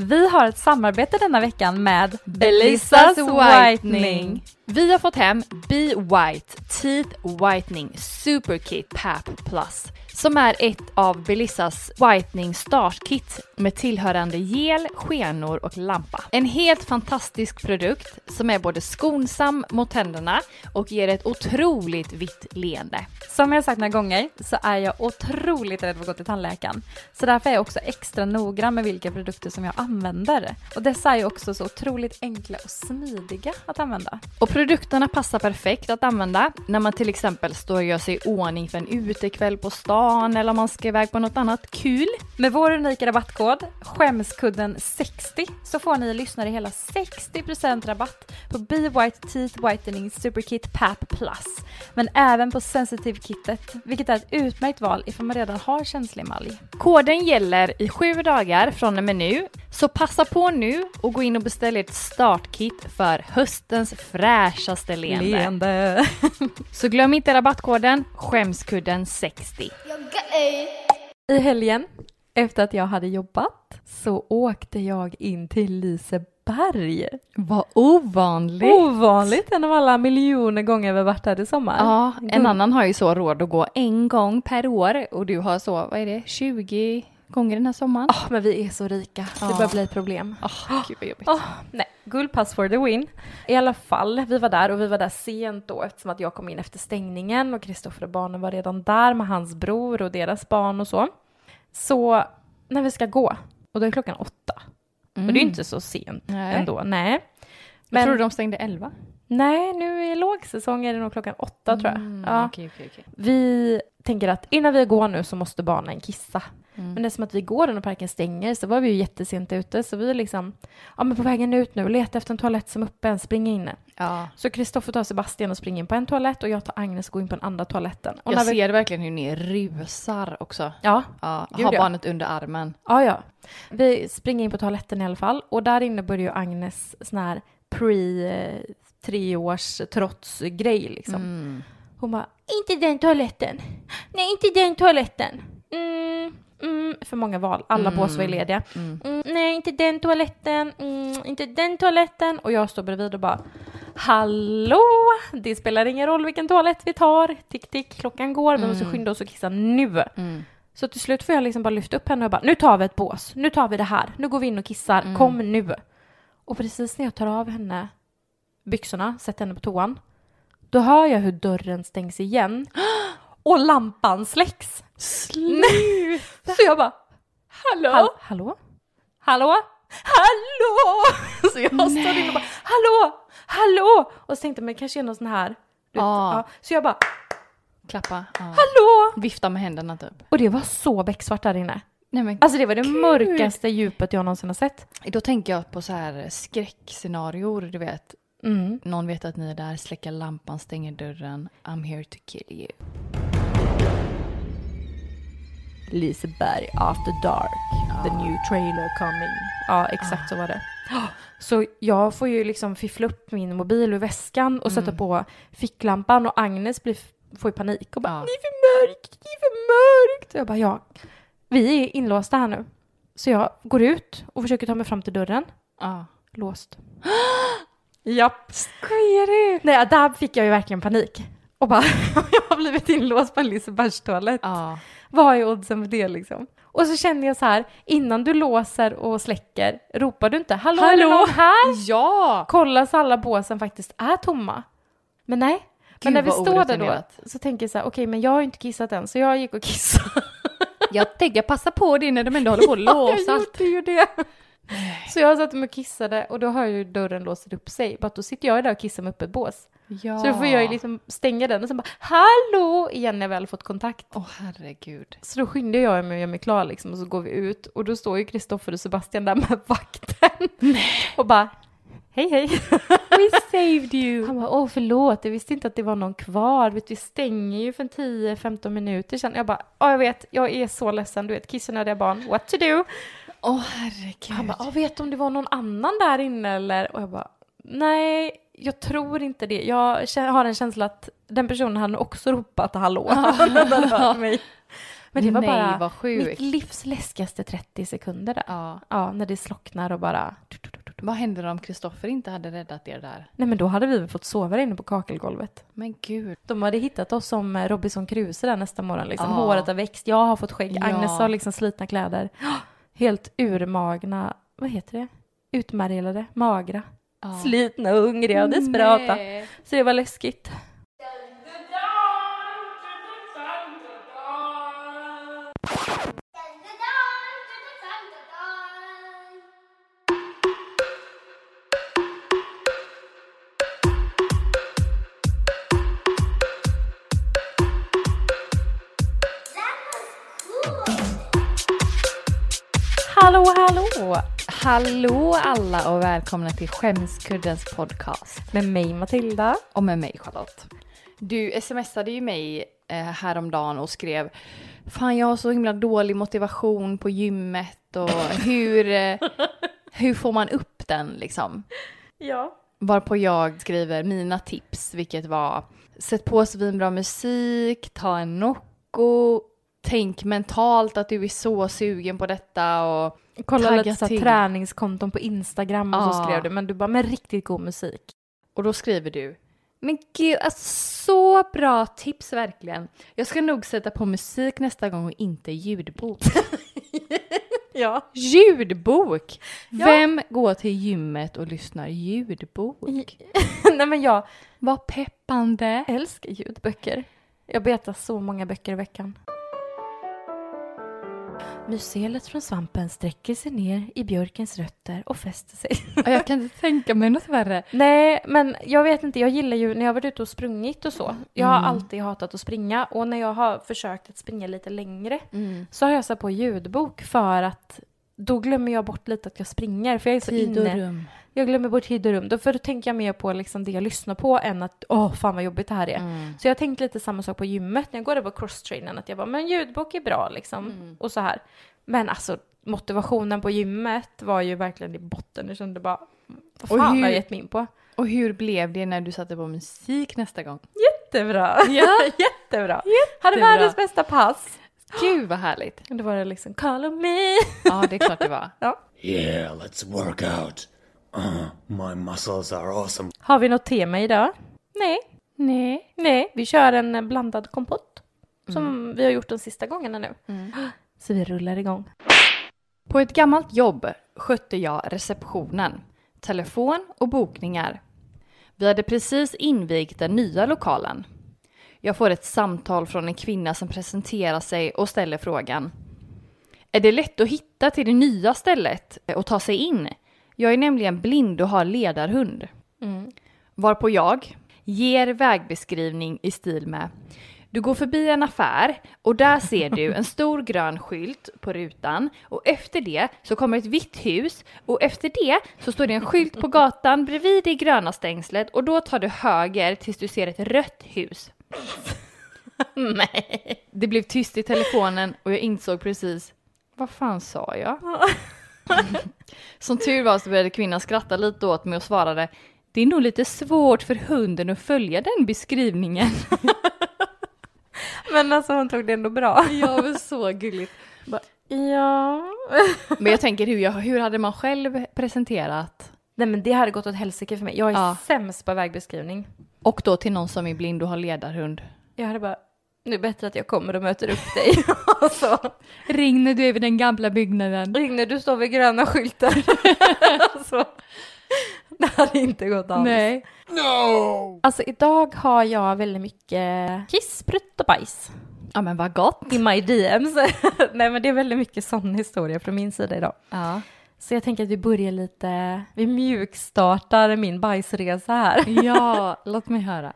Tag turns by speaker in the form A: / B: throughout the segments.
A: Vi har ett samarbete denna veckan med
B: Belissas Whitening. Vi har fått hem Be White Teeth Whitening Super Kit PAP Plus som är ett av Belissas Whitening startkit med tillhörande gel, skenor och lampa. En helt fantastisk produkt som är både skonsam mot tänderna och ger ett otroligt vitt leende.
A: Som jag sagt några gånger så är jag otroligt rädd för att gå till tandläkaren. Så därför är jag också extra noggrann med vilka produkter som jag använder. Och dessa är ju också så otroligt enkla och smidiga att använda.
B: Och produkterna passar perfekt att använda när man till exempel står och gör sig i ordning för en utekväll på stan eller om man ska iväg på något annat kul.
A: Med vår unika rabattkod skämskudden60 så får ni lyssnare hela 60% rabatt på Be White Teeth Whitening Superkit PAP Plus. Men även på Sensitive Kittet, vilket är ett utmärkt val ifall man redan har känslig emalj.
B: Koden gäller i sju dagar från och med nu, så passa på nu och gå in och beställ ert startkit för höstens fräschaste leende.
A: Leende.
B: Så glöm inte rabattkoden skämskudden60.
A: I helgen, efter att jag hade jobbat, så åkte jag in till Liseberg.
B: Vad ovanligt!
A: Ovanligt, en av alla miljoner gånger vi varit här i sommar.
B: Ja, en annan har ju så råd att gå en gång per år och du har så, vad är det, 20 gånger den här sommaren?
A: Ah, men vi är så rika, det
B: Ja.
A: börjar bli ett problem.
B: Oh, gud vad jobbigt.
A: Ah, nej, guldpass for the win. I alla fall, vi var där och vi var där sent då eftersom att jag kom in efter stängningen och Kristoffer och barnen var redan där med hans bror och deras barn och så. Så när vi ska gå, och då är klockan åtta, och det är ju inte så sent
B: Nej.
A: ändå, nej.
B: Jag
A: Men
B: tror de stängde 11.
A: nej, nu i lågsäsong är det nog klockan åtta tror jag.
B: Mm,
A: Ja.
B: okej, okej, okej.
A: Vi tänker att innan vi går nu så måste barnen kissa.
B: Mm.
A: Men det är som att vi går när parken stänger så var vi ju jättesent ute så vi är liksom, ja men på vägen ut nu och letar efter en toalett som är öppen, springa in.
B: Ja.
A: Så Kristoffer tar Sebastian och springer in på en toalett och jag tar Agnes och går in på den andra toaletten. Och
B: Jag
A: vi,
B: ser verkligen hur ni rusar också.
A: ja,
B: Ja,
A: Gud,
B: ha
A: ja.
B: barnet under armen.
A: ja, ja. Vi springer in på toaletten i alla fall och där inne börjar ju Agnes sån här pre eh, treårs trotsgrej liksom.
B: Mm.
A: Hon bara, inte den toaletten. Nej, inte den toaletten. Mm, mm, för många val, alla
B: Mm.
A: bås var lediga.
B: Mm.
A: Mm, nej, inte den toaletten. Mm, inte den toaletten. Och jag står bredvid och bara, hallå, det spelar ingen roll vilken toalett vi tar. Tick, tick, klockan går, vi måste
B: Mm.
A: skynda oss och kissa nu. Så till slut får jag liksom bara lyfta upp henne och bara, nu tar vi ett bås. Nu tar vi det här. Nu går vi in och kissar.
B: Mm.
A: Kom nu. Och precis när jag tar av henne byxorna, sätter henne på toan, då hör jag hur dörren stängs igen och lampan släcks. Nej! Så jag bara, hallå?
B: Hall-
A: hallå? Hallå? Hallå! Så jag står inne och bara, hallå? Hallå? Och så tänkte jag, men det kanske är någon sån här, du vet,
B: Ja.
A: Så jag bara,
B: Klappa. Ja.
A: hallå?
B: Vifta med händerna typ.
A: Och det var så becksvart där inne.
B: Nej, men,
A: Alltså det var det mörkaste djupet jag någonsin har sett.
B: då tänker jag på så här skräckscenarior, du vet.
A: Mm.
B: Någon vet att ni är där, släcker lampan, stänger dörren. I'm here to kill you.
A: Liseberg After Dark, the new trailer coming. Ja, exakt så var det. Så jag får ju liksom fiffla upp min mobil ur väskan och sätta
B: Mm.
A: på ficklampan och Agnes blir, får ju panik och bara
B: Ja.
A: det är för mörkt, det är för mörkt. Och jag bara ja, vi är inlåsta här nu. Så jag går ut och försöker ta mig fram till dörren.
B: Ja.
A: Låst. Japp. Skojar du? Nej, där fick jag ju verkligen panik. Och bara, jag har blivit inlåst på en Lisebergstoalett.
B: Ja.
A: Vad är oddsen för det liksom? Och så känner jag så här, innan du låser och släcker, ropar du inte hallå, är det
B: Hallå?
A: någon här?
B: Ja!
A: Kolla så alla båsen faktiskt är tomma. Men nej.
B: Gud,
A: men när vi står där då så tänker jag så här, okej men jag har ju inte kissat än så jag gick och kissade.
B: Jag tänker passa på det när de ändå håller på att låsa
A: jag gjorde ju det. Så jag satt mig och kissade och då har ju dörren låst upp sig. Bara då sitter jag där och kissar med öppet bås.
B: Ja.
A: Så då får jag ju liksom stänga den och sen bara hallå igen när jag väl fått kontakt.
B: Åh herregud.
A: Så då skyndar jag mig och gör mig klar liksom och så går vi ut och då står ju Kristoffer och Sebastian där med vakten. Och bara hej hej.
B: We saved you.
A: Han bara åh förlåt, jag visste inte att det var någon kvar. Vet, vi stänger ju för 10-15 minuter sedan. Jag bara ja jag vet, jag är så ledsen. Du vet kissnödiga barn, what to do?
B: Åh herregud.
A: Han bara vet om det var någon annan där inne eller? Och jag bara nej, jag tror inte det. Jag har en känsla att den personen hade också ropat hallå. Hört mig. Men det var
B: Nej,
A: bara
B: vad
A: mitt livs läskigaste 30 sekunder där.
B: Ja.
A: Ja, när det slocknar och bara...
B: Vad hände om Kristoffer inte hade räddat er där?
A: Nej men då hade vi väl fått sova där inne på kakelgolvet.
B: Men gud.
A: De hade hittat oss som eh, Robinson Crusoe där nästa morgon. Liksom.
B: Ja.
A: Håret har växt, jag har fått skägg,
B: Ja.
A: Agnes har liksom slitna kläder. Helt urmagna, vad heter det? Utmärglade, magra,
B: Ja.
A: slitna och hungriga och desperata.
B: Nej.
A: Så det var läskigt. Hallå
B: alla och välkomna till Skämskuddens podcast.
A: Med mig Matilda.
B: Och med mig Charlotte. Du smsade ju mig eh, häromdagen och skrev Fan jag har så himla dålig motivation på gymmet och hur, eh, hur får man upp den liksom?
A: Ja.
B: Varpå jag skriver mina tips, vilket var Sätt på svinbra musik, ta en Nocco, tänk mentalt att du är så sugen på detta och
A: Kolla lite så här träningskonton på Instagram och så
B: Ja.
A: skrev du, men du bara med riktigt god musik.
B: Och då skriver du Men gud, alltså så bra tips verkligen. Jag ska nog sätta på musik nästa gång och inte ljudbok.
A: Ja.
B: ljudbok!
A: Ja.
B: Vem går till gymmet och lyssnar ljudbok?
A: Nej men jag
B: Vad peppande!
A: älskar ljudböcker. Jag betar så många böcker i veckan. Mycelet från svampen sträcker sig ner i björkens rötter och fäster sig.
B: Ja, Jag kan inte tänka mig något värre.
A: Nej, men jag vet inte, jag gillar ju när jag varit ute och sprungit och så. Jag har
B: Mm.
A: alltid hatat att springa och när jag har försökt att springa lite längre
B: Mm.
A: så har jag satt på ljudbok för att då glömmer jag bort lite att jag springer för jag är så
B: Tid och
A: inne.
B: rum.
A: Jag glömmer bort tid och rum. Då, för då tänker jag mer på liksom det jag lyssnar på än att åh fan vad jobbigt det här är.
B: Mm.
A: Så jag har tänkt lite samma sak på gymmet när jag går där på crosstrainern att jag bara men ljudbok är bra liksom
B: Mm.
A: och så här. Men alltså motivationen på gymmet var ju verkligen i botten. Jag kände bara vad
B: Och
A: fan
B: hur-
A: har jag gett mig in på?
B: Och hur blev det när du satte på musik nästa gång?
A: Jättebra!
B: Ja.
A: Jättebra! Hade världens bästa pass.
B: Gud vad härligt!
A: Då var det liksom call on me.
B: Ja, det är klart det var.
C: Yeah, let's work out. Uh, my muscles are awesome.
A: Har vi något tema idag? Nej,
B: Nej.
A: nej, vi kör en blandad kompott. Som
B: Mm.
A: vi har gjort de sista gångerna nu. Så vi rullar igång.
B: På ett gammalt jobb skötte jag receptionen, telefon och bokningar. Vi hade precis invigt den nya lokalen. Jag får ett samtal från en kvinna som presenterar sig och ställer frågan. Är det lätt att hitta till det nya stället och ta sig in? Jag är nämligen blind och har ledarhund. Varpå jag ger vägbeskrivning i stil med du går förbi en affär och där ser du en stor grön skylt på rutan och efter det så kommer ett vitt hus och efter det så står det en skylt på gatan bredvid det gröna stängslet och då tar du höger tills du ser ett rött hus. Nej. Det blev tyst i telefonen och jag insåg precis vad fan sa jag? Som tur var så började kvinnan skratta lite åt mig och svarade det är nog lite svårt för hunden att följa den beskrivningen.
A: Men alltså hon tog det ändå bra.
B: Ja, men så gulligt.
A: Ja.
B: Men jag tänker hur, jag, hur hade man själv presenterat?
A: Nej men det hade gått åt helsike för mig. Jag är
B: Ja.
A: sämst på vägbeskrivning.
B: Och då till någon som är blind och har ledarhund.
A: Jag hade bara, nu är det bättre att jag kommer och möter upp dig. och så,
B: Ring när du är vid den gamla byggnaden.
A: ring när du står vid gröna skyltar. så, det hade inte gått alls.
B: Nej.
C: No!
A: Alltså idag har jag väldigt mycket kiss, prutt och bajs
B: Ja men vad gott.
A: i my DMs. Nej men det är väldigt mycket sån historia från min sida idag.
B: Ja.
A: Så jag tänker att vi börjar lite, vi mjukstartar min bajsresa här.
B: ja, låt mig höra.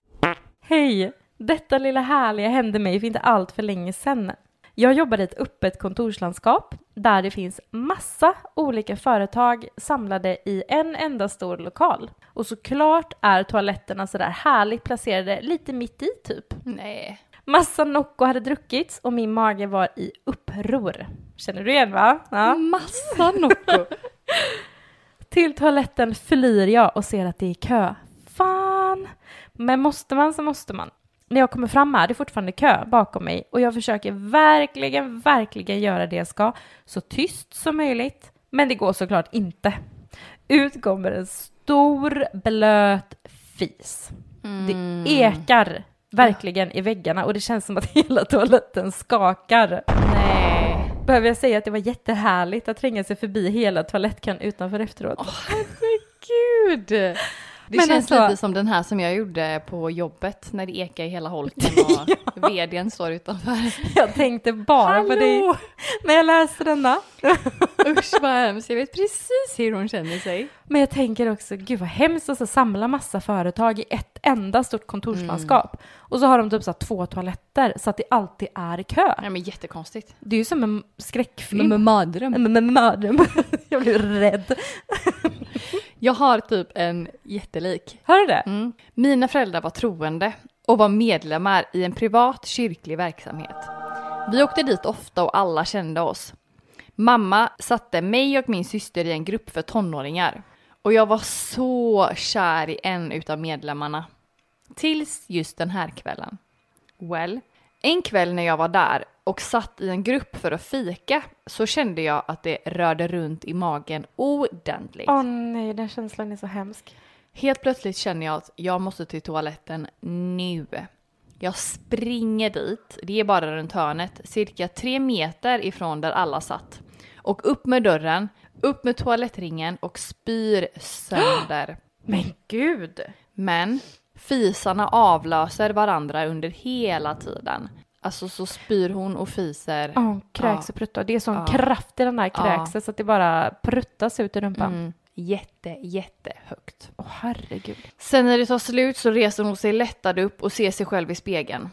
A: Hej! Detta lilla härliga hände mig för inte allt för länge sedan. Jag jobbar i ett öppet kontorslandskap där det finns massa olika företag samlade i en enda stor lokal. Och såklart är toaletterna sådär härligt placerade lite mitt i typ.
B: Nej.
A: Massa Nocco hade druckits och min mage var i uppror. Känner du igen va? Ja.
B: Massa Nocco.
A: Till toaletten flyr jag och ser att det är kö. Fan! Men måste man så måste man. När jag kommer fram här, det är fortfarande kö bakom mig och jag försöker verkligen, verkligen göra det jag ska så tyst som möjligt. Men det går såklart inte. Ut kommer en stor blöt fis. Det ekar verkligen i väggarna och det känns som att hela toaletten skakar.
B: Nej.
A: Behöver jag säga att det var jättehärligt att tränga sig förbi hela toalettkön utanför efteråt?
B: Gud! Det
A: Men
B: känns
A: alltså-
B: lite som den här som jag gjorde på jobbet när det ekar i hela holken och vdn står utanför.
A: Jag tänkte bara på dig
B: Hallå!
A: när jag läste denna.
B: Usch vad hemskt, jag vet precis hur hon känner sig.
A: Men jag tänker också, gud vad hemskt att så samla massa företag i ett enda stort kontorslandskap. Och så har de typ så två toaletter så att det alltid är kö.
B: Nej men jättekonstigt.
A: Det är ju som en skräckfilm.
B: med mardröm.
A: Med mardröm. Jag blir rädd.
B: Jag har typ en jättelik.
A: Har du det?
B: Mm. Mina föräldrar var troende och var medlemmar i en privat kyrklig verksamhet. Vi åkte dit ofta och alla kände oss. Mamma satte mig och min syster i en grupp för tonåringar. Och jag var så kär i en utav medlemmarna. Tills just den här kvällen. Well, en kväll när jag var där och satt i en grupp för att fika så kände jag att det rörde runt i magen ordentligt.
A: Åh nej, den känslan är så hemsk.
B: Helt plötsligt känner jag att jag måste till toaletten nu. Jag springer dit, det är bara runt hörnet, cirka tre meter ifrån där alla satt. Och upp med dörren, upp med toalettringen och spyr sönder.
A: Men gud!
B: Men fisarna avlöser varandra under hela tiden. Alltså så spyr hon och fiser.
A: Ja, hon kräks och pruttar. Det är sån
B: Ja.
A: kraft i den där
B: Ja.
A: kräkset så att det bara pruttas ut i rumpan.
B: Mm, jätte, jättehögt.
A: Åh herregud.
B: Sen när det tar slut så reser hon sig lättad upp och ser sig själv i spegeln.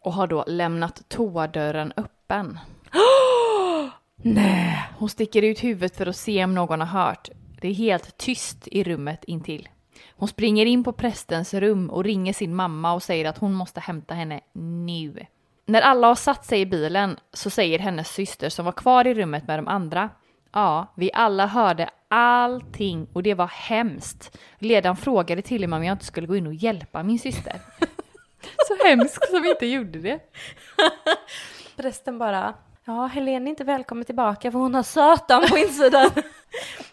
B: Och har då lämnat toadörren öppen.
A: Nej.
B: Hon sticker ut huvudet för att se om någon har hört. Det är helt tyst i rummet intill. Hon springer in på prästens rum och ringer sin mamma och säger att hon måste hämta henne nu. När alla har satt sig i bilen så säger hennes syster som var kvar i rummet med de andra. Ja, vi alla hörde allting och det var hemskt. Ledaren frågade till och med om jag inte skulle gå in och hjälpa min syster. Så hemskt som vi inte gjorde det.
A: Prästen bara, ja Helene är inte välkommen tillbaka för hon har Satan på insidan.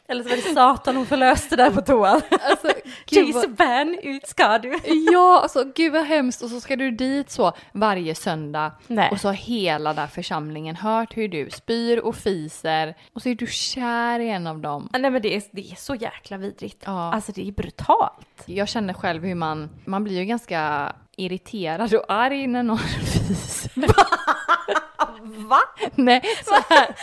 A: Eller så var det Satan hon förlöste där på toan.
B: Alltså, vad-
A: Jisabern, ut ska du.
B: Ja, alltså gud vad hemskt. Och så ska du dit så varje söndag.
A: Nej.
B: Och så har hela den här församlingen hört hur du spyr och fiser. Och så är du kär i en av dem.
A: Nej men det är, det är så jäkla vidrigt.
B: Ja.
A: Alltså det är brutalt.
B: Jag känner själv hur man, man blir ju ganska irriterad och arg när någon fiser.
A: Va?
B: Nej, så här.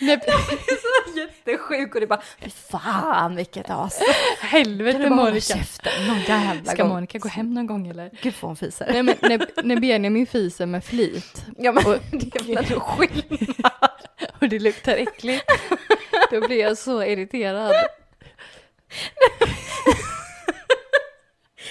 B: Nej.
A: Så jättesjuk och det bara, fy fan vilket as.
B: helvete
A: Kan
B: Monica.
A: käften någon jävla
B: Ska
A: gång?
B: Monica gå hem någon gång eller?
A: Gud vad hon fiser.
B: Nej men när, när Benjamin fiser med flit
A: Ja men
B: Och-
A: det är väl skillnad.
B: och det luktar äckligt, då blir jag så irriterad.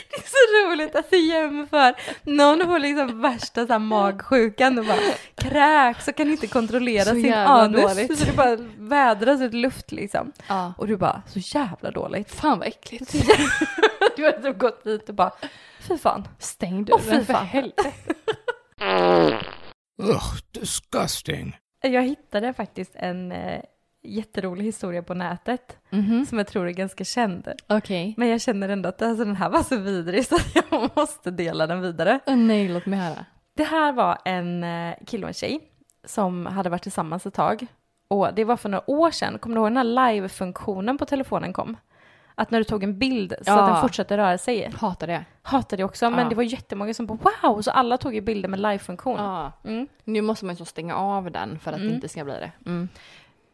A: Det är så roligt att du jämför. Någon får liksom värsta så här magsjukan och bara kräks och kan inte kontrollera
B: Så
A: sin anus.
B: dåligt.
A: Så det bara vädras ut luft liksom.
B: Ja.
A: Och du bara, så jävla dåligt.
B: Fan vad äckligt.
A: Du har typ gått dit och bara, fy fan.
B: Stäng dörren för
A: fan.
B: helvete.
C: Ugh, disgusting.
A: Jag hittade faktiskt en eh, jätterolig historia på nätet
B: Mhm.
A: som jag tror är ganska känd.
B: Okej.
A: Men jag känner ändå att alltså, den här var så vidrig så jag måste dela den vidare.
B: Åh nej, låt mig höra.
A: Det här var en eh, kille och en tjej som hade varit tillsammans ett tag. Och det var för några år sedan. Kommer du ihåg när live-funktionen på telefonen kom? Att när du tog en bild så
B: Ja.
A: att den fortsatte röra sig.
B: Hatar det.
A: Hatade det också, men
B: Ja.
A: det var jättemånga som bara wow! Så alla tog ju bilder med live-funktion.
B: Ja.
A: Mm.
B: Nu måste man ju så stänga av den för att
A: Mm.
B: det inte ska bli det. Mm.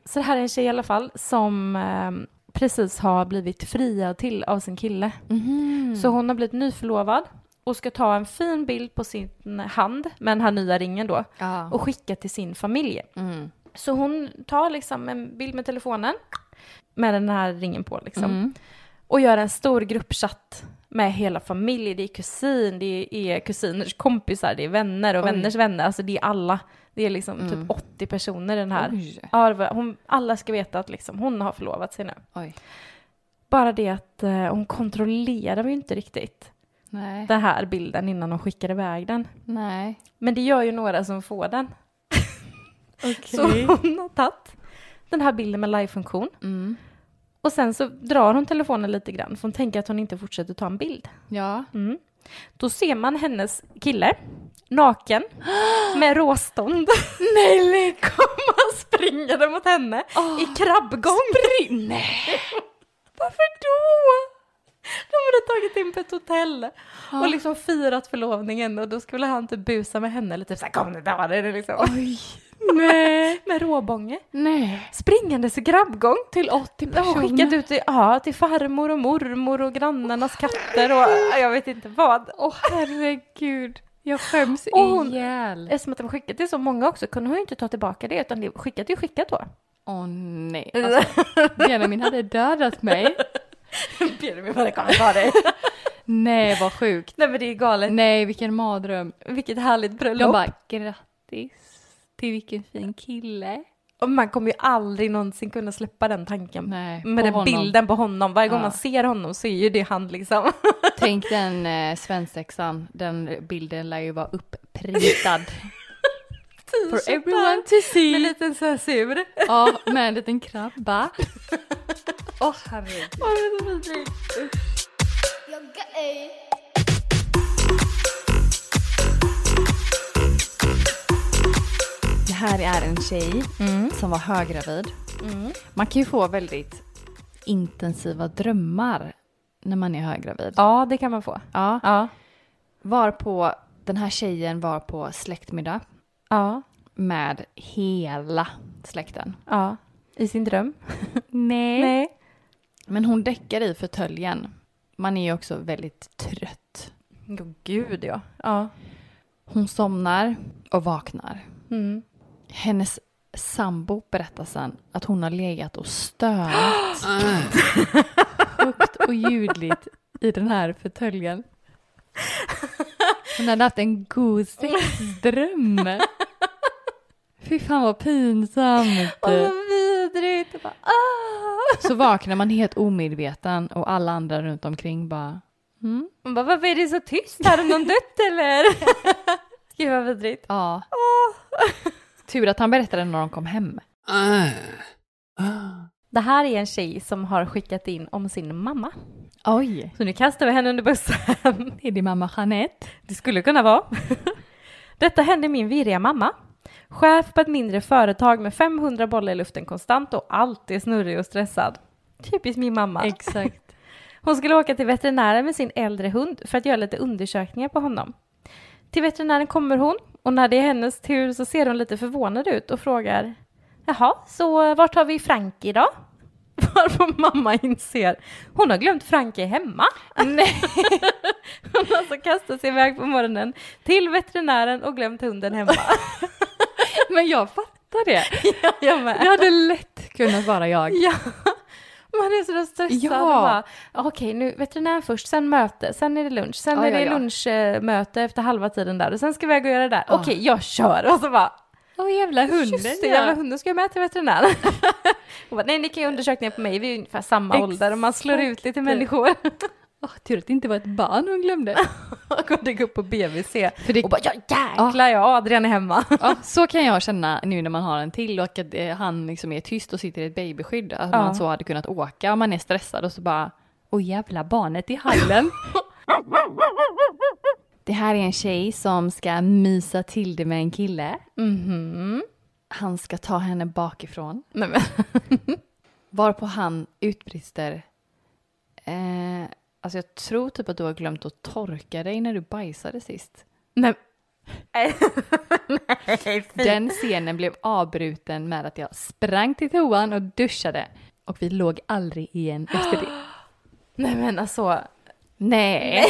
A: Så det här är en tjej i alla fall som eh, precis har blivit friad till av sin kille.
B: Mhm.
A: Så hon har blivit nyförlovad och ska ta en fin bild på sin hand med den här nya ringen då
B: Ja.
A: och skicka till sin familj.
B: Mm.
A: Så hon tar liksom en bild med telefonen med den här ringen på liksom
B: Mm.
A: och gör en stor gruppchatt med hela familjen. Det är kusin, det är kusiners kompisar, det är vänner och
B: Oj.
A: vänners vänner. Alltså det är alla. Det är liksom
B: Mm.
A: typ 80 personer i den här.
B: Oj.
A: Ja, det var- hon, alla ska veta att liksom hon har förlovat sig nu.
B: Oj.
A: Bara det att eh, hon kontrollerar ju inte riktigt
B: Nej.
A: den här bilden innan hon skickar iväg den.
B: Nej.
A: Men det gör ju några som får den.
B: Okej.
A: Så hon har tagit den här bilden med live-funktion
B: Mm.
A: och sen så drar hon telefonen lite grann för hon tänker att hon inte fortsätter ta en bild.
B: Ja.
A: Mm. Då ser man hennes kille naken med råstånd. Nej, komma springande mot henne i krabbgång.
B: Nej.
A: Varför då? De hade tagit in på ett hotell och liksom firat förlovningen och då skulle han typ busa med henne eller typ såhär kom nu ta det liksom.
B: Oj. Nej.
A: Med råbånge.
B: Nej.
A: Springandes i grabbgång.
B: Till 80
A: De har skickat
B: personer.
A: ut till, ja, till farmor och mormor och grannarnas katter och jag vet inte vad.
B: Åh herregud. Jag skäms
A: Och hon-
B: ihjäl.
A: Eftersom att de skickat till så många också kunde hon ju inte ta tillbaka det utan det skickat är skickat då.
B: Åh nej. Alltså, Benjamin hade dödat mig.
A: Benjamin bara kommer ta dig.
B: Nej vad sjukt.
A: Nej men det är galet.
B: Nej vilken mardröm.
A: Vilket härligt bröllop.
B: De bara grattis till vilken fin kille.
A: Och man kommer ju aldrig någonsin kunna släppa den tanken.
B: Nej,
A: med den
B: honom.
A: bilden på honom. Varje gång
B: Ja.
A: man ser honom så är ju det han liksom.
B: Tänk den eh, svensexan, den bilden lär ju vara upprintad. For everyone to
A: Med
B: see.
A: en liten så här sur.
B: Ja, med en liten krabba. Åh herregud.
A: Åh, det är så vidrigt.
B: Här är en tjej
A: Mm.
B: som var höggravid. Man kan ju få väldigt intensiva drömmar när man är höggravid.
A: Ja, det kan man få.
B: Ja.
A: Ja.
B: Var på, den här tjejen var på släktmiddag
A: Ja.
B: med hela släkten.
A: Ja. I sin dröm.
B: Nej.
A: Nej.
B: Men hon däckar i fåtöljen. Man är ju också väldigt trött.
A: Jo, gud ja. Ja.
B: Hon somnar och vaknar.
A: Mm.
B: Hennes sambo berättar sen att hon har legat och stönat högt och ljudligt i den här fåtöljen. Hon hade haft en god sexdröm. Fy fan vad pinsamt.
A: Åh, vad vidrigt. Ah.
B: Så vaknar man helt omedveten och alla andra runt omkring bara mm.
A: Hon bara, varför är det så tyst? Har någon dött eller? Gud vad vidrigt.
B: Ja. Tur att han berättade när de kom hem.
A: Det här är en tjej som har skickat in om sin mamma.
B: Oj.
A: Så nu kastar vi henne under bussen.
B: Är det mamma Jeanette?
A: Det skulle kunna vara. Detta hände min virriga mamma. Chef på ett mindre företag med 500 bollar i luften konstant och alltid snurrig och stressad. Typiskt min mamma.
B: Exakt.
A: Hon skulle åka till veterinären med sin äldre hund för att göra lite undersökningar på honom. Till veterinären kommer hon och när det är hennes tur så ser hon lite förvånad ut och frågar Jaha, så vart har vi Frankie då? Varpå mamma inser hon har glömt Frankie hemma. Nej. hon har alltså kastat sig iväg på morgonen till veterinären och glömt hunden hemma.
B: Men jag fattar det.
A: ja, jag med.
B: Det hade lätt kunnat vara jag.
A: Ja, man är så stressad.
B: Ja.
A: och bara, Okej, nu veterinär först, sen möte, sen är det lunch, sen
B: Ja,
A: är det
B: ja.
A: lunchmöte efter halva tiden där och sen ska vi iväg och göra det där. Okej, jag kör. Och så bara,
B: Åh jävla hunden
A: just det, jävla hunden ska jag med till veterinären. och bara, nej, ni kan ju undersökningar på mig, vi är ungefär samma
B: Exakt.
A: ålder och man slår ut lite människor.
B: Åh, tur att det inte var ett barn hon glömde.
A: det går upp på BVC
B: För det,
A: och bara, ja jäklar, ja, Adrian är hemma.
B: ja, så kan jag känna nu när man har en till och att eh, han liksom är tyst och sitter i ett babyskydd. Att
A: Ja.
B: man så hade kunnat åka om man är stressad och så bara, åh jävla barnet i hallen. det här är en tjej som ska mysa till det med en kille.
A: Mhm.
B: Han ska ta henne bakifrån.
A: Nej, men.
B: Varpå han utbrister. Eh, alltså jag tror typ att du har glömt att torka dig när du bajsade sist.
A: Nej. Nej.
B: Den scenen blev avbruten med att jag sprang till toan och duschade. Och vi låg aldrig igen efter det.
A: Nej men alltså.
B: Nej.
A: Nej.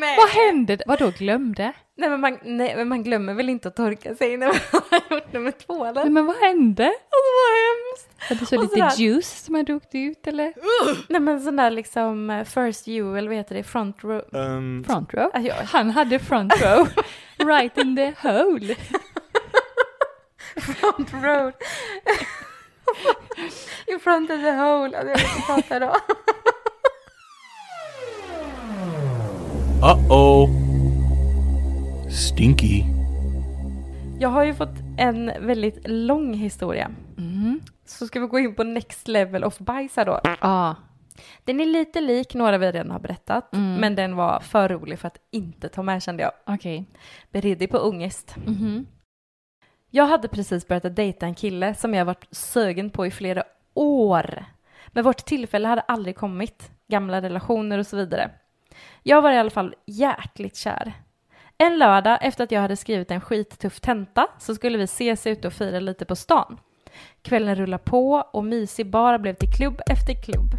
B: Vad hände? Vadå glömde?
A: Nej men, man, nej men man glömmer väl inte att torka sig när man har gjort nummer två eller?
B: Nej, men vad hände?
A: Alltså vad hemskt!
B: Var det så
A: Och
B: lite
A: sådär.
B: juice som hade åkt ut eller?
A: Nej men sån där liksom eh, first you eller vad heter det, front row.
C: Um,
B: Front row?
A: Alltså, jag,
B: Han hade front row. right in the hole.
A: front row. In front of the hole. Alltså, jag vet inte prata då.
D: Uh oh. Stinky.
A: Jag har ju fått en väldigt lång historia. Så ska vi gå in på next level of bajs här då.
B: Ja.
A: Den är lite lik några vi redan har berättat, men den var för rolig för att inte ta med kände jag.
B: Okej.
A: Bered dig på ångest.
B: Mhm.
A: Jag hade precis börjat att dejta en kille som jag varit sugen på i flera år. Men vårt tillfälle hade aldrig kommit. Gamla relationer och så vidare. Jag var i alla fall jäkligt kär. En lördag efter att jag hade skrivit en skittuff tenta så skulle vi ses ute och fira lite på stan. Kvällen rullade på och mysig bar blev till klubb efter klubb.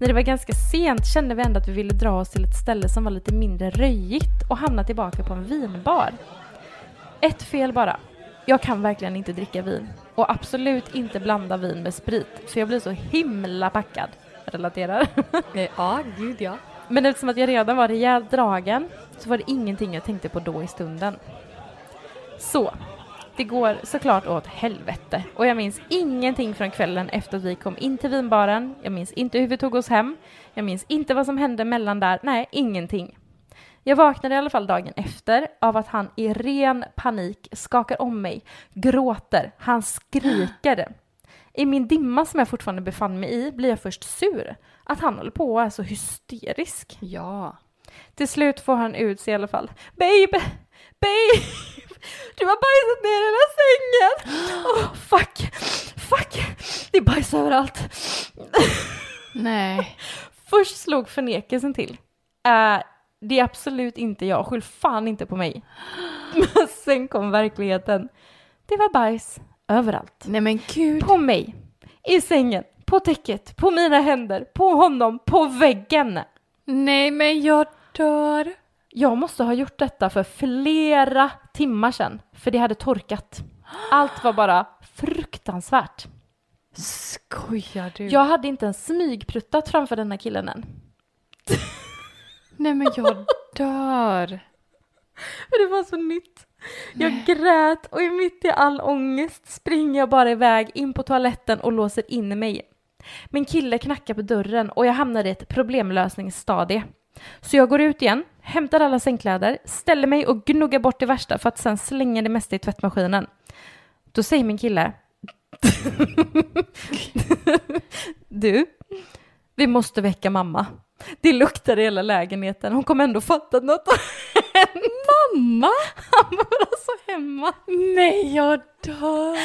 A: När det var ganska sent kände vi ändå att vi ville dra oss till ett ställe som var lite mindre röjigt och hamna tillbaka på en vinbar. Ett fel bara. Jag kan verkligen inte dricka vin. Och absolut inte blanda vin med sprit, för jag blir så himla packad. Relaterar.
B: Ja, gud ja.
A: Men eftersom att jag redan var rejält dragen så var det ingenting jag tänkte på då i stunden. Så, det går såklart åt helvete. Och jag minns ingenting från kvällen efter att vi kom in till vinbaren. Jag minns inte hur vi tog oss hem. Jag minns inte vad som hände mellan där. Nej, ingenting. Jag vaknade i alla fall dagen efter av att han i ren panik skakar om mig, gråter, han skriker. I min dimma som jag fortfarande befann mig i blir jag först sur. Att han håller på och är så hysterisk.
B: Ja.
A: Till slut får han ut sig i alla fall. Babe! Babe! Du har bajsat ner hela sängen! Åh, fuck! Fuck! Det är bajs överallt.
B: Nej.
A: Först slog förnekelsen till. Äh, det är absolut inte jag, skyll fan inte på mig. Men sen kom verkligheten. Det var bajs överallt.
B: Nej men gud.
A: På mig, i sängen, på täcket, på mina händer, på honom, på väggen.
B: Nej men jag dör.
A: Jag måste ha gjort detta för flera timmar sedan, för det hade torkat. Allt var bara fruktansvärt.
B: Skojar du?
A: Jag hade inte ens smygpruttat framför den här killen än.
B: Nej men jag dör.
A: Det var så nytt. Jag grät och i mitt i all ångest springer jag bara iväg in på toaletten och låser in mig. Min kille knackar på dörren och jag hamnar i ett problemlösningsstadie. Så jag går ut igen, hämtar alla sängkläder, ställer mig och gnuggar bort det värsta för att sen slänga det mesta i tvättmaskinen. Då säger min kille Du, vi måste väcka mamma. Det luktar i hela lägenheten. Hon kommer ändå fatta att något har hänt. Mamma? Han var alltså hemma.
B: Nej jag dör.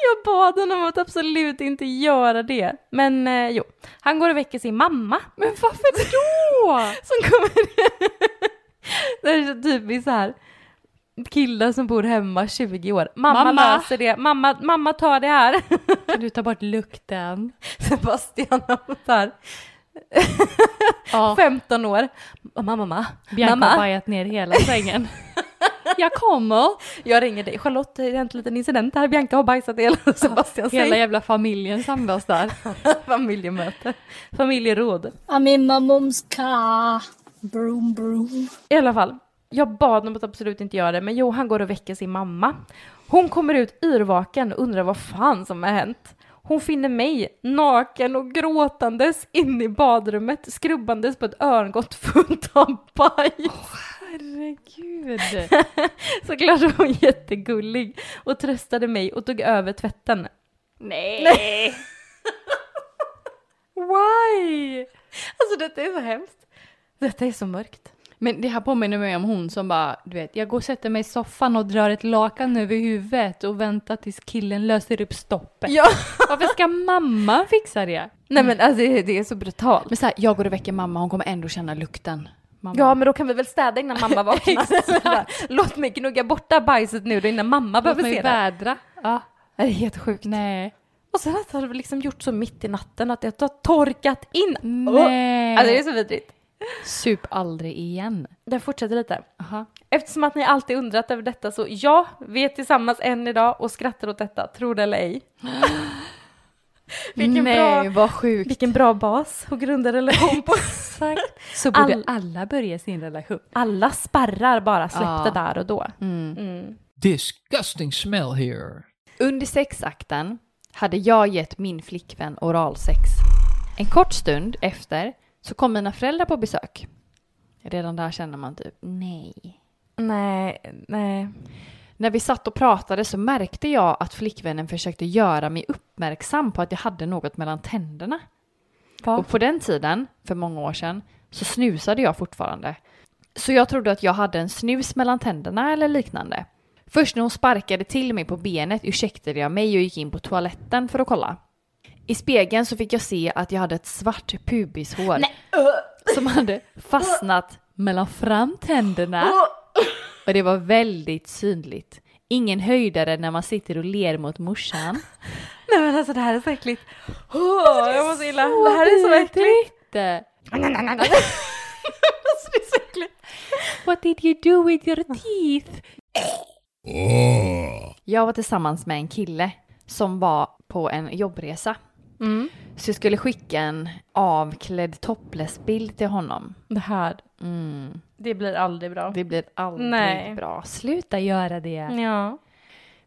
A: Jag bad honom att absolut inte göra det. Men eh, jo, han går och väcker sin mamma.
B: Men varför då?
A: Som kommer... det är så typiskt så här. Killar som bor hemma 20 år. Mamma,
B: Mamma.
A: löser det. Mamma, mamma tar det här.
B: Kan du ta bort lukten?
A: Sebastian har så här.
B: Ja.
A: 15 år. Mamma, mamma.
B: Bianca har
A: mamma.
B: bajat ner hela sängen. jag kommer.
A: Jag ringer dig. Charlotte, det har hänt en liten incident här. Bianca har bajsat hela Sebastians
B: Hela
A: säng.
B: jävla familjen samlas där.
A: Familjemöte. Familjeråd.
E: I'm in my mom's car. Broom, broom.
A: I alla fall, jag bad honom att absolut inte göra det, men jo, han går och väcker sin mamma. Hon kommer ut yrvaken och undrar vad fan som har hänt. Hon finner mig naken och gråtandes inne i badrummet, skrubbandes på ett örngott fullt av bajs.
B: Herregud.
A: Såklart var hon jättegullig och tröstade mig och tog över tvätten.
B: Nej.
A: Why? Alltså detta är så hemskt. Detta är så mörkt.
B: Men det här påminner mig om hon som bara, du vet, jag går och sätter mig i soffan och drar ett lakan över huvudet och väntar tills killen löser upp stoppet.
A: Ja.
B: Varför ska mamma fixa det?
A: Nej men alltså det är så brutalt.
B: Men så här, jag går och väcker mamma, hon kommer ändå känna lukten. Mamma.
A: Ja, men då kan vi väl städa innan mamma vaknar. Låt mig gnugga bort det här bajset nu då innan mamma
B: Låt
A: behöver
B: mig
A: se det.
B: vädra. Ja.
A: Det är helt sjukt.
B: Nej.
A: Och sen att det har liksom gjort så mitt i natten att det har torkat in.
B: Nej.
A: Alltså det är så vidrigt.
B: Sup aldrig igen.
A: Det fortsätter lite.
B: Aha.
A: Eftersom att ni alltid undrat över detta så ja, vi är tillsammans än idag och skrattar åt detta, tro det eller ej. vilken,
B: Nej,
A: bra,
B: vad sjukt.
A: vilken bra bas att grunda relation på.
B: Så borde
A: All-
B: alla börja sin relation.
A: Alla spärrar bara släppte
B: Ja.
A: där och då.
B: Mm.
A: Mm.
D: Disgusting smell here.
B: Under sexakten hade jag gett min flickvän oralsex. En kort stund efter så kom mina föräldrar på besök. Redan där känner man typ nej.
A: Nej, nej.
B: När vi satt och pratade så märkte jag att flickvännen försökte göra mig uppmärksam på att jag hade något mellan tänderna.
A: Va?
B: Och på den tiden, för många år sedan, så snusade jag fortfarande. Så jag trodde att jag hade en snus mellan tänderna eller liknande. Först när hon sparkade till mig på benet ursäktade jag mig och gick in på toaletten för att kolla. I spegeln så fick jag se att jag hade ett svart pubishår som hade fastnat mellan framtänderna. Och det var väldigt synligt. Ingen höjdare när man sitter och ler mot morsan.
A: Nej men alltså det här är så äckligt. Åh, jag så illa. Det här är så äckligt. Alltså, det är så äckligt.
B: What did you do with your teeth? Jag var tillsammans med en kille som var på en jobbresa.
A: Mm.
B: Så jag skulle skicka en avklädd topless-bild till honom.
A: Det här,
B: Mm.
A: det blir aldrig bra.
B: Det blir aldrig
A: Nej.
B: bra. Sluta göra det.
A: Ja.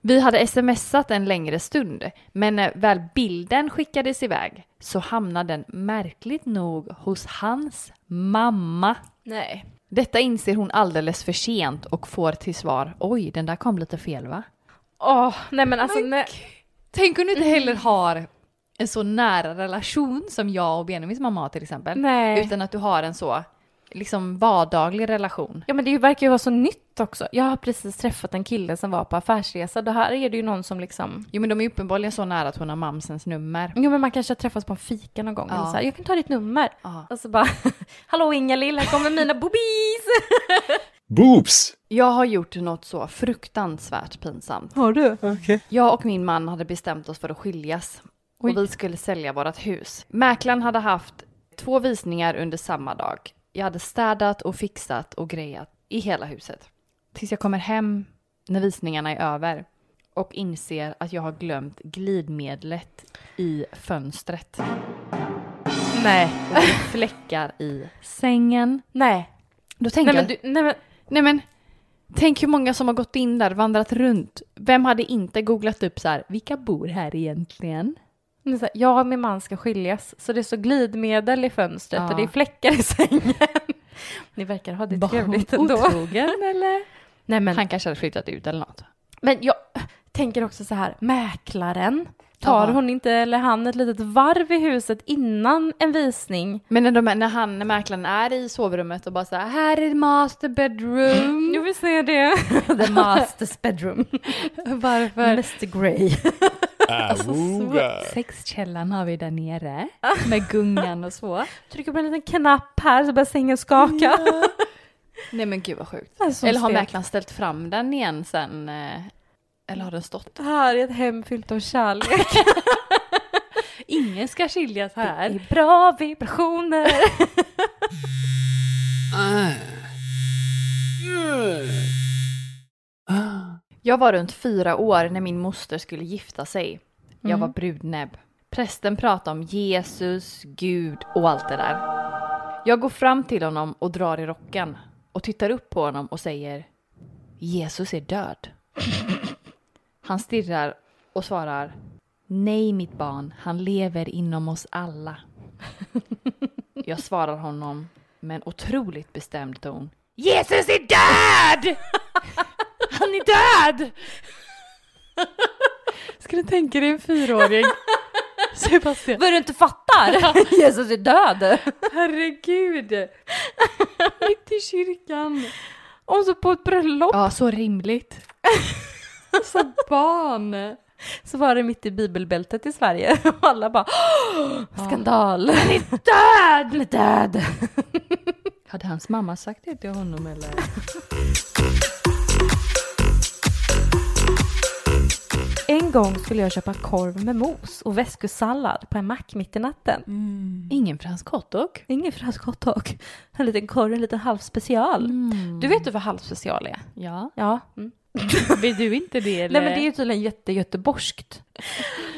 B: Vi hade smsat en längre stund, men när väl bilden skickades iväg så hamnade den märkligt nog hos hans mamma.
A: Nej.
B: Detta inser hon alldeles för sent och får till svar oj, den där kom lite fel va?
A: Åh, nej men alltså nej.
B: Tänk om du inte heller har en så nära relation som jag och Benjamins mamma har till exempel.
A: Nej.
B: Utan att du har en så liksom vardaglig relation.
A: Ja men det verkar ju vara så nytt också. Jag har precis träffat en kille som var på affärsresa. Det här är det ju någon som liksom...
B: Jo men de är uppenbarligen så nära att hon har mamsens nummer.
A: Jo men man kanske har träffats på en fika någon gång.
B: Ja.
A: Eller så här, jag kan ta ditt nummer.
B: Ja.
A: Och så bara, hallå Inga-Lill, här kommer mina boobies!
C: Boobs!
B: Jag har gjort något så fruktansvärt pinsamt.
A: Har du?
B: Jag och min man hade bestämt oss för att skiljas.
A: Oj.
B: Och vi skulle sälja vårt hus. Mäklaren hade haft två visningar under samma dag. Jag hade städat och fixat och grejat i hela huset. Tills jag kommer hem när visningarna är över och inser att jag har glömt glidmedlet i fönstret.
A: Nej.
B: Och det är fläckar i sängen.
A: Nej.
B: Då tänker
A: Nej men du, nej men.
B: nej men, tänk hur många som har gått in där, vandrat runt. Vem hade inte googlat upp så här, vilka bor här egentligen?
A: Här, jag och min man ska skiljas, så det är så glidmedel i fönstret
B: Ja.
A: och det är fläckar i sängen. Ni verkar ha det trevligt ändå.
B: Otrogen eller?
A: Nej men,
B: Han kanske hade flyttat ut eller något.
A: men jag tänker också så här, mäklaren, tar
B: Ja.
A: hon inte eller han ett litet varv i huset innan en visning?
B: Men när, de, när han, när mäklaren är i sovrummet och bara så här, här är master bedroom.
A: Jag vill se det. The master's bedroom.
B: Varför?
A: Mr Grey.
C: Awooga!
B: Sexkällan har vi där nere med gungan och så.
A: Trycker på en liten knapp här så börjar sängen skaka.
B: Nej men gud vad sjukt.
A: Alltså,
B: eller har mäklaren ställt fram den igen sen? eh, Eller har den stått?
A: Det här är ett hem fyllt av kärlek.
B: Ingen ska skiljas
A: Det
B: här.
A: är bra vibrationer.
B: Jag var runt fyra år när min moster skulle gifta sig. Jag var brudnäbb. Prästen pratade om Jesus, Gud och allt det där. Jag går fram till honom och drar i rocken och tittar upp på honom och säger Jesus är död. Han stirrar och svarar Nej mitt barn, han lever inom oss alla. Jag svarar honom med en otroligt bestämd ton. Jesus är död! Han är död! Ska du tänka dig en fyraåring? Sebastian.
A: Vad du inte fattar? Jesus är död.
B: Herregud! Mitt i kyrkan.
A: Och så på ett bröllop
B: Ja, så rimligt. Så barn.
A: så var det mitt i bibelbältet i Sverige och alla bara "Åh, skandal. Han är
B: Död!
A: Han är död.
B: Hade hans mamma sagt det till honom eller?
A: Gång skulle jag köpa korv med mos och väskosallad på en mack mitt i natten.
B: Ingen fransk hotdog?
A: Ingen fransk hotdog. En liten korv, en liten halvspecial. Du vet du vad halvspecial är?
B: Ja.
A: Ja. Mm.
B: Vill du inte det eller?
A: Nej men det är ju tydligen jättegöteborgskt.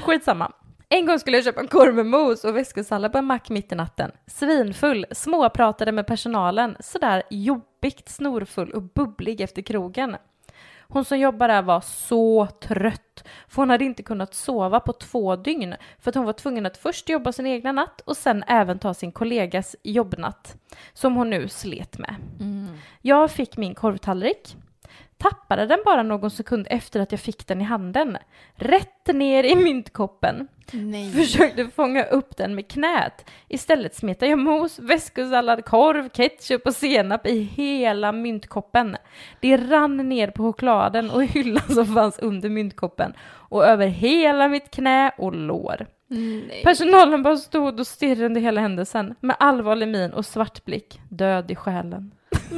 A: Skitsamma. En gång skulle jag köpa en korv med mos och väskosallad på en mack mitt i natten. Svinfull, småpratade med personalen, sådär jobbigt snorfull och bubblig efter krogen. Hon som jobbar där var så trött, för hon hade inte kunnat sova på två dygn, för att hon var tvungen att först jobba sin egna natt och sen även ta sin kollegas jobbnatt, som hon nu slet med. Jag fick min korvtallrik, tappade den bara någon sekund efter att jag fick den i handen, rätt ner i myntkoppen.
B: Nej.
A: Försökte fånga upp den med knät. Istället smetade jag mos, väskosallad, korv, ketchup och senap i hela myntkoppen. Det rann ner på chokladen och hyllan som fanns under myntkoppen och över hela mitt knä och lår. Personalen bara stod och stirrade under hela händelsen med allvarlig min och svart blick, död i själen.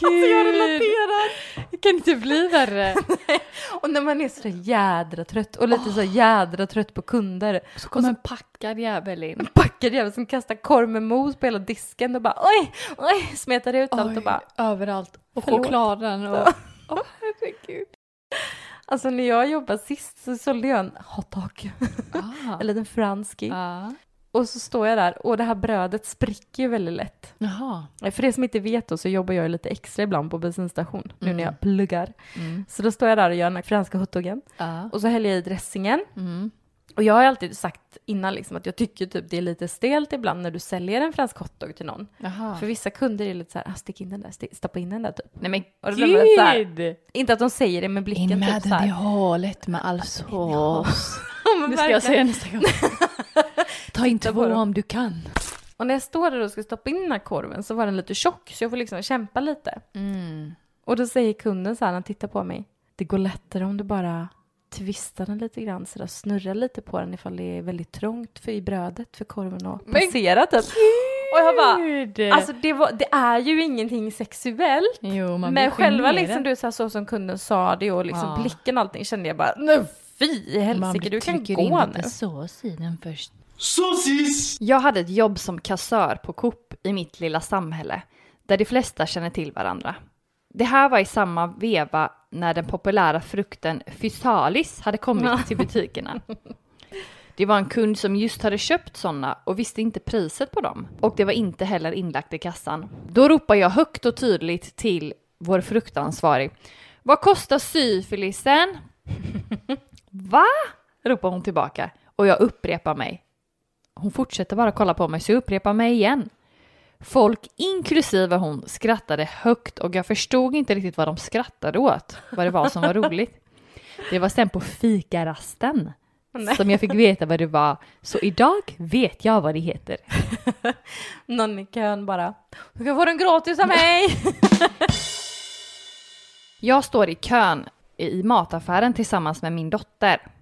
B: Gud. jag relaterar. Det kan inte bli värre.
A: Och när man är så jädra trött och lite så jädra trött på kunder
B: Så kommer en packad jävel in.
A: packad jävel som kastar korv med mos på hela disken och bara oj, oj, smetar ut allt och bara
B: överallt. Och
A: Förlåt.
B: chokladen och... Åh herregud.
A: Alltså när jag jobbade sist så sålde jag en hotdog,
B: Ah.
A: en liten franski.
B: Ja.
A: Och så står jag där och det här brödet spricker ju väldigt lätt.
B: Jaha.
A: För er som inte vet då så jobbar jag lite extra ibland på bensinstation nu
B: Mm.
A: när jag pluggar.
B: Mm.
A: Så då står jag där och gör den här franska hotdogen
B: Ja.
A: och så häller jag i dressingen.
B: Mm.
A: Och jag har alltid sagt innan liksom att jag tycker typ det är lite stelt ibland när du säljer en fransk hotdog till någon.
B: Jaha.
A: För vissa kunder är lite så här, ah, stick in den där, sti- stoppa in den där typ.
B: Nej men
A: så här-
B: gud!
A: Inte att de säger det med blicken
B: In med
A: typ så
B: den i
A: här.
B: hålet med all sås.
A: Men
B: Det ska jag säga
A: verkligen.
B: nästa gång. Ta in två om du kan.
A: Och när jag står där och ska stoppa in den här korven så var den lite tjock så jag får liksom kämpa lite.
B: Mm.
A: Och då säger kunden så här, han tittar på mig. Det går lättare om du bara twistar den lite grann så där, snurrar lite på den ifall det är väldigt trångt för i brödet för korven att passera typ. Och jag bara, alltså det, var, det är ju ingenting sexuellt.
B: jo, man
A: Men själva liksom, du så, här, så som kunden sa det och liksom
B: Ja.
A: blicken och allting kände jag bara, nej fy helsike, du kan gå nu.
B: sås i den först.
C: Saucisse!
B: Jag hade ett jobb som kassör på Coop i mitt lilla samhälle, där de flesta känner till varandra. Det här var i samma veva när den populära frukten Physalis hade kommit till butikerna. Det var en kund som just hade köpt sådana och visste inte priset på dem. Och det var inte heller inlagt i kassan. Då ropar jag högt och tydligt till vår fruktansvarig. Vad kostar syfilisen? Va? ropar hon tillbaka och jag upprepar mig. Hon fortsätter bara kolla på mig så jag upprepar mig igen. Folk, inklusive hon, skrattade högt och jag förstod inte riktigt vad de skrattade åt, vad det var som var roligt. Det var sen på fikarasten som jag fick veta vad det var, så idag vet jag vad det heter.
A: Någon i kön bara, du kan få den gratis av mig.
B: Jag står i kön i mataffären tillsammans med min dotter.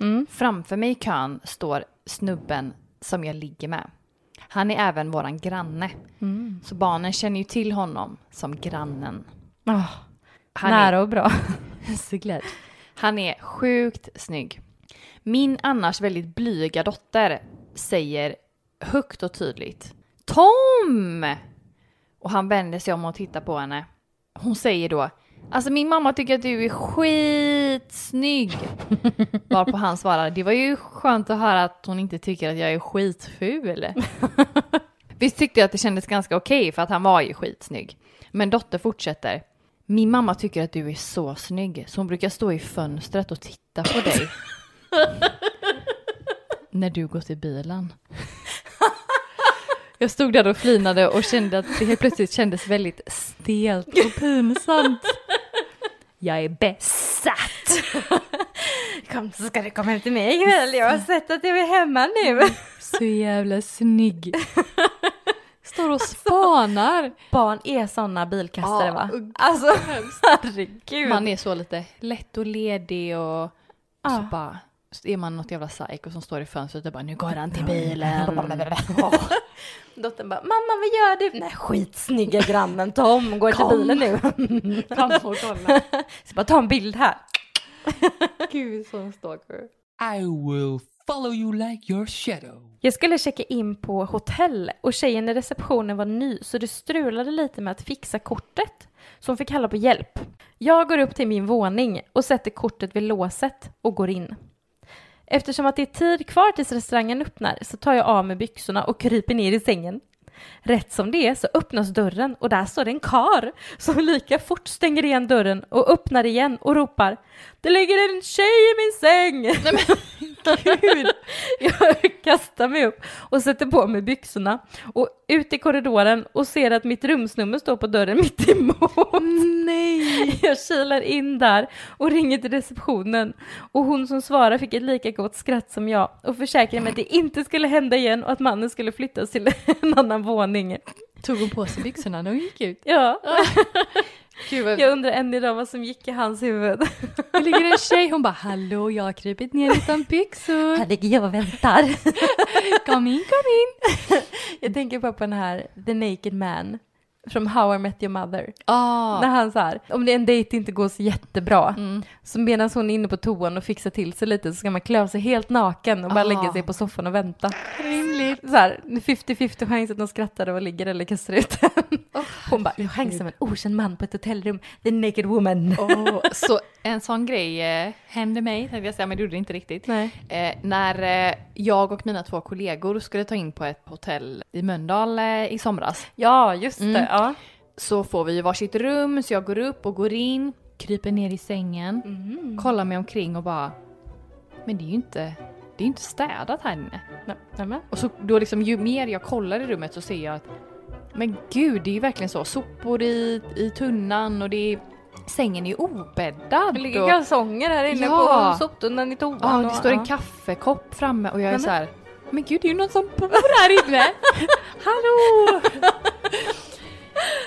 A: Mm.
B: Framför mig i kön står snubben som jag ligger med. Han är även våran granne.
A: Mm.
B: Så barnen känner ju till honom som grannen.
A: Ah,
B: Han
A: nära och bra.
B: är så glad. Han är sjukt snygg. Min annars väldigt blyga dotter säger högt och tydligt Tom! Och han vänder sig om och tittar på henne. Hon säger då Alltså min mamma tycker att du är skitsnygg. Varpå han svarar Det var ju skönt att höra att hon inte tycker att jag är skitful. Visst tyckte jag att det kändes ganska okej för att han var ju skitsnygg. Men dotter fortsätter. Min mamma tycker att du är så snygg så hon brukar stå i fönstret och titta på dig. När du går till bilen. Jag stod där och flinade och kände att det helt plötsligt kändes väldigt stelt och pinsamt. Jag är besatt.
A: Kom så ska du komma hem till mig ikväll. Jag har sett att du är hemma nu.
B: Så jävla snygg. Står och spanar.
A: Barn är såna bilkastare
B: Ja,
A: va?
B: och-
A: Alltså herregud.
B: Man är så lite lätt och ledig och
A: Ja.
B: så bara är man något jävla psycho som står i fönstret och bara nu går han till bilen.
A: Dottern bara, mamma vad gör du? Nej skitsnygga grannen Tom går till bilen nu.
B: Kom och kolla.
A: Så bara ta en bild här.
B: Gud sån stalker.
D: I will follow you like your shadow.
A: Jag skulle checka in på hotell och tjejen i receptionen var ny så det strulade lite med att fixa kortet. Så hon fick kalla på hjälp. Jag går upp till min våning och sätter kortet vid låset och går in. Eftersom att det är tid kvar tills restaurangen öppnar så tar jag av mig byxorna och kryper ner i sängen. Rätt som det är så öppnas dörren och där står det en kar som lika fort stänger igen dörren och öppnar igen och ropar Det ligger en tjej i min säng! Nej men gud! Jag kastar mig upp och sätter på mig byxorna och ut i korridoren och ser att mitt rumsnummer står på dörren mitt emot.
B: Nej!
A: Jag kilar in där och ringer till receptionen och hon som svarar fick ett lika gott skratt som jag och försäkrade mig att det inte skulle hända igen och att mannen skulle flyttas till en annan våning.
B: Tog hon på sig byxorna när hon gick ut?
A: Ja,
B: Gud,
A: jag undrar än idag vad som gick i hans huvud.
B: Det ligger en tjej, hon bara hallå jag har krypit ner utan byxor.
A: Här ligger jag och väntar.
B: Kom in, kom in.
A: Jag tänker bara på den här The Naked Man från How I Met Your Mother.
B: Ah.
A: När han så här, om det är en dejt inte går så jättebra,
B: Mm.
A: så medan hon är inne på toan och fixar till sig lite så ska man klä sig helt naken och bara
B: Ah.
A: lägga sig på soffan och vänta.
B: Rimligt.
A: Så här, 50-50 chans att de skrattar och ligger eller kastar ut den. Hon bara, jag chansar med en okänd man på ett hotellrum, the naked woman.
B: Åh, så en sån grej eh, hände mig, tänkte jag säga, men det gjorde det inte riktigt. Eh, när eh, jag och mina två kollegor skulle ta in på ett hotell i Mölndal eh, i somras
A: Ja, just
B: Mm.
A: Ja.
B: så får vi varsitt rum så jag går upp och går in, kryper ner i sängen, kollar mig omkring och bara Men det är ju inte, det är inte städat här inne.
A: Nej, nämen.
B: Och så då liksom ju mer jag kollar i rummet så ser jag att Men gud det är ju verkligen så, sopor i, i tunnan och det är Sängen är obäddad.
A: Det ligger
B: och,
A: kalsonger här inne
B: Ja.
A: på soptunnan i toan.
B: ja,
A: och-
B: det står en
A: ja.
B: kaffekopp framme och jag är
A: Nämen.
B: så här. Men gud det är ju någon som bor här inne! Hallå!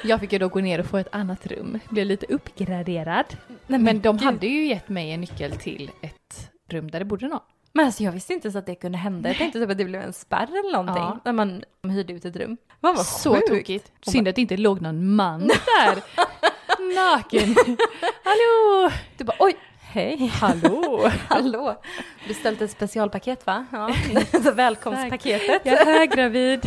B: Jag fick ju då gå ner och få ett annat rum, blev lite uppgraderad.
A: Nej,
B: Men de
A: gud.
B: hade ju gett mig en nyckel till ett rum där det bodde någon.
A: Men alltså jag visste inte så att det kunde hända. Jag tänkte typ att det blev en spärr eller någonting
B: Ja.
A: när man hyrde ut ett rum. Man var
B: Så
A: sjukt.
B: tokigt. Synd att det inte låg någon man där. Naken. Hallå!
A: Du bara oj, hej.
B: Hallå!
A: Hallå! Beställt ett specialpaket va? Ja. Välkomstpaketet.
B: Jag är höggravid.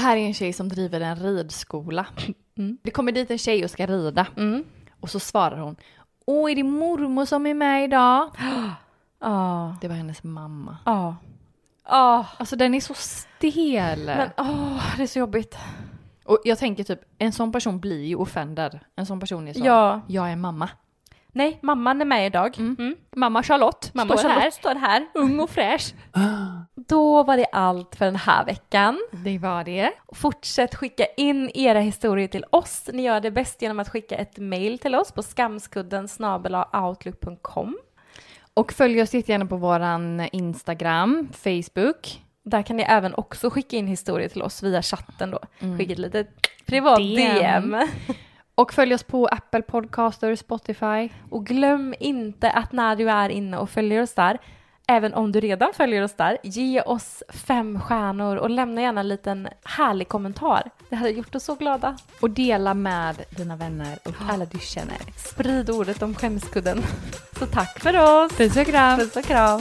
B: Här är en tjej som driver en ridskola. Det kommer dit en tjej och ska rida.
A: Mm.
B: Och så svarar hon. Åh, är det mormor som är med idag?
A: Ja.
B: Det var hennes mamma.
A: Ja. Ja.
B: Alltså den är så stel.
A: Men åh, det är så jobbigt.
B: Och jag tänker typ, en sån person blir ju offended. En sån person är så,
A: Ja.
B: jag är mamma.
A: Nej, mamman är med idag. Mm.
B: Mamma Charlotte
A: Mamma
B: står
A: Charlotte
B: här,
A: står här.
B: ung och fräsch.
A: Då var det allt för den här veckan.
B: Det var det.
A: Fortsätt skicka in era historier till oss. Ni gör det bäst genom att skicka ett mail till oss på skamskudden outlook.com.
B: Och följ oss jättegärna på våran Instagram, Facebook.
A: Där kan ni även också skicka in historier till oss via chatten då. Skicka ett litet privat
B: DM.
A: DM.
B: Och följ oss på Apple Podcaster, Spotify.
A: Och glöm inte att när du är inne och följer oss där, även om du redan följer oss där, ge oss fem stjärnor och lämna gärna en liten härlig kommentar. Det hade gjort oss så glada.
B: Och dela med dina vänner och alla du känner.
A: Sprid ordet om skämskudden. Så tack för oss!
B: Puss och kram!
A: Puss och kram!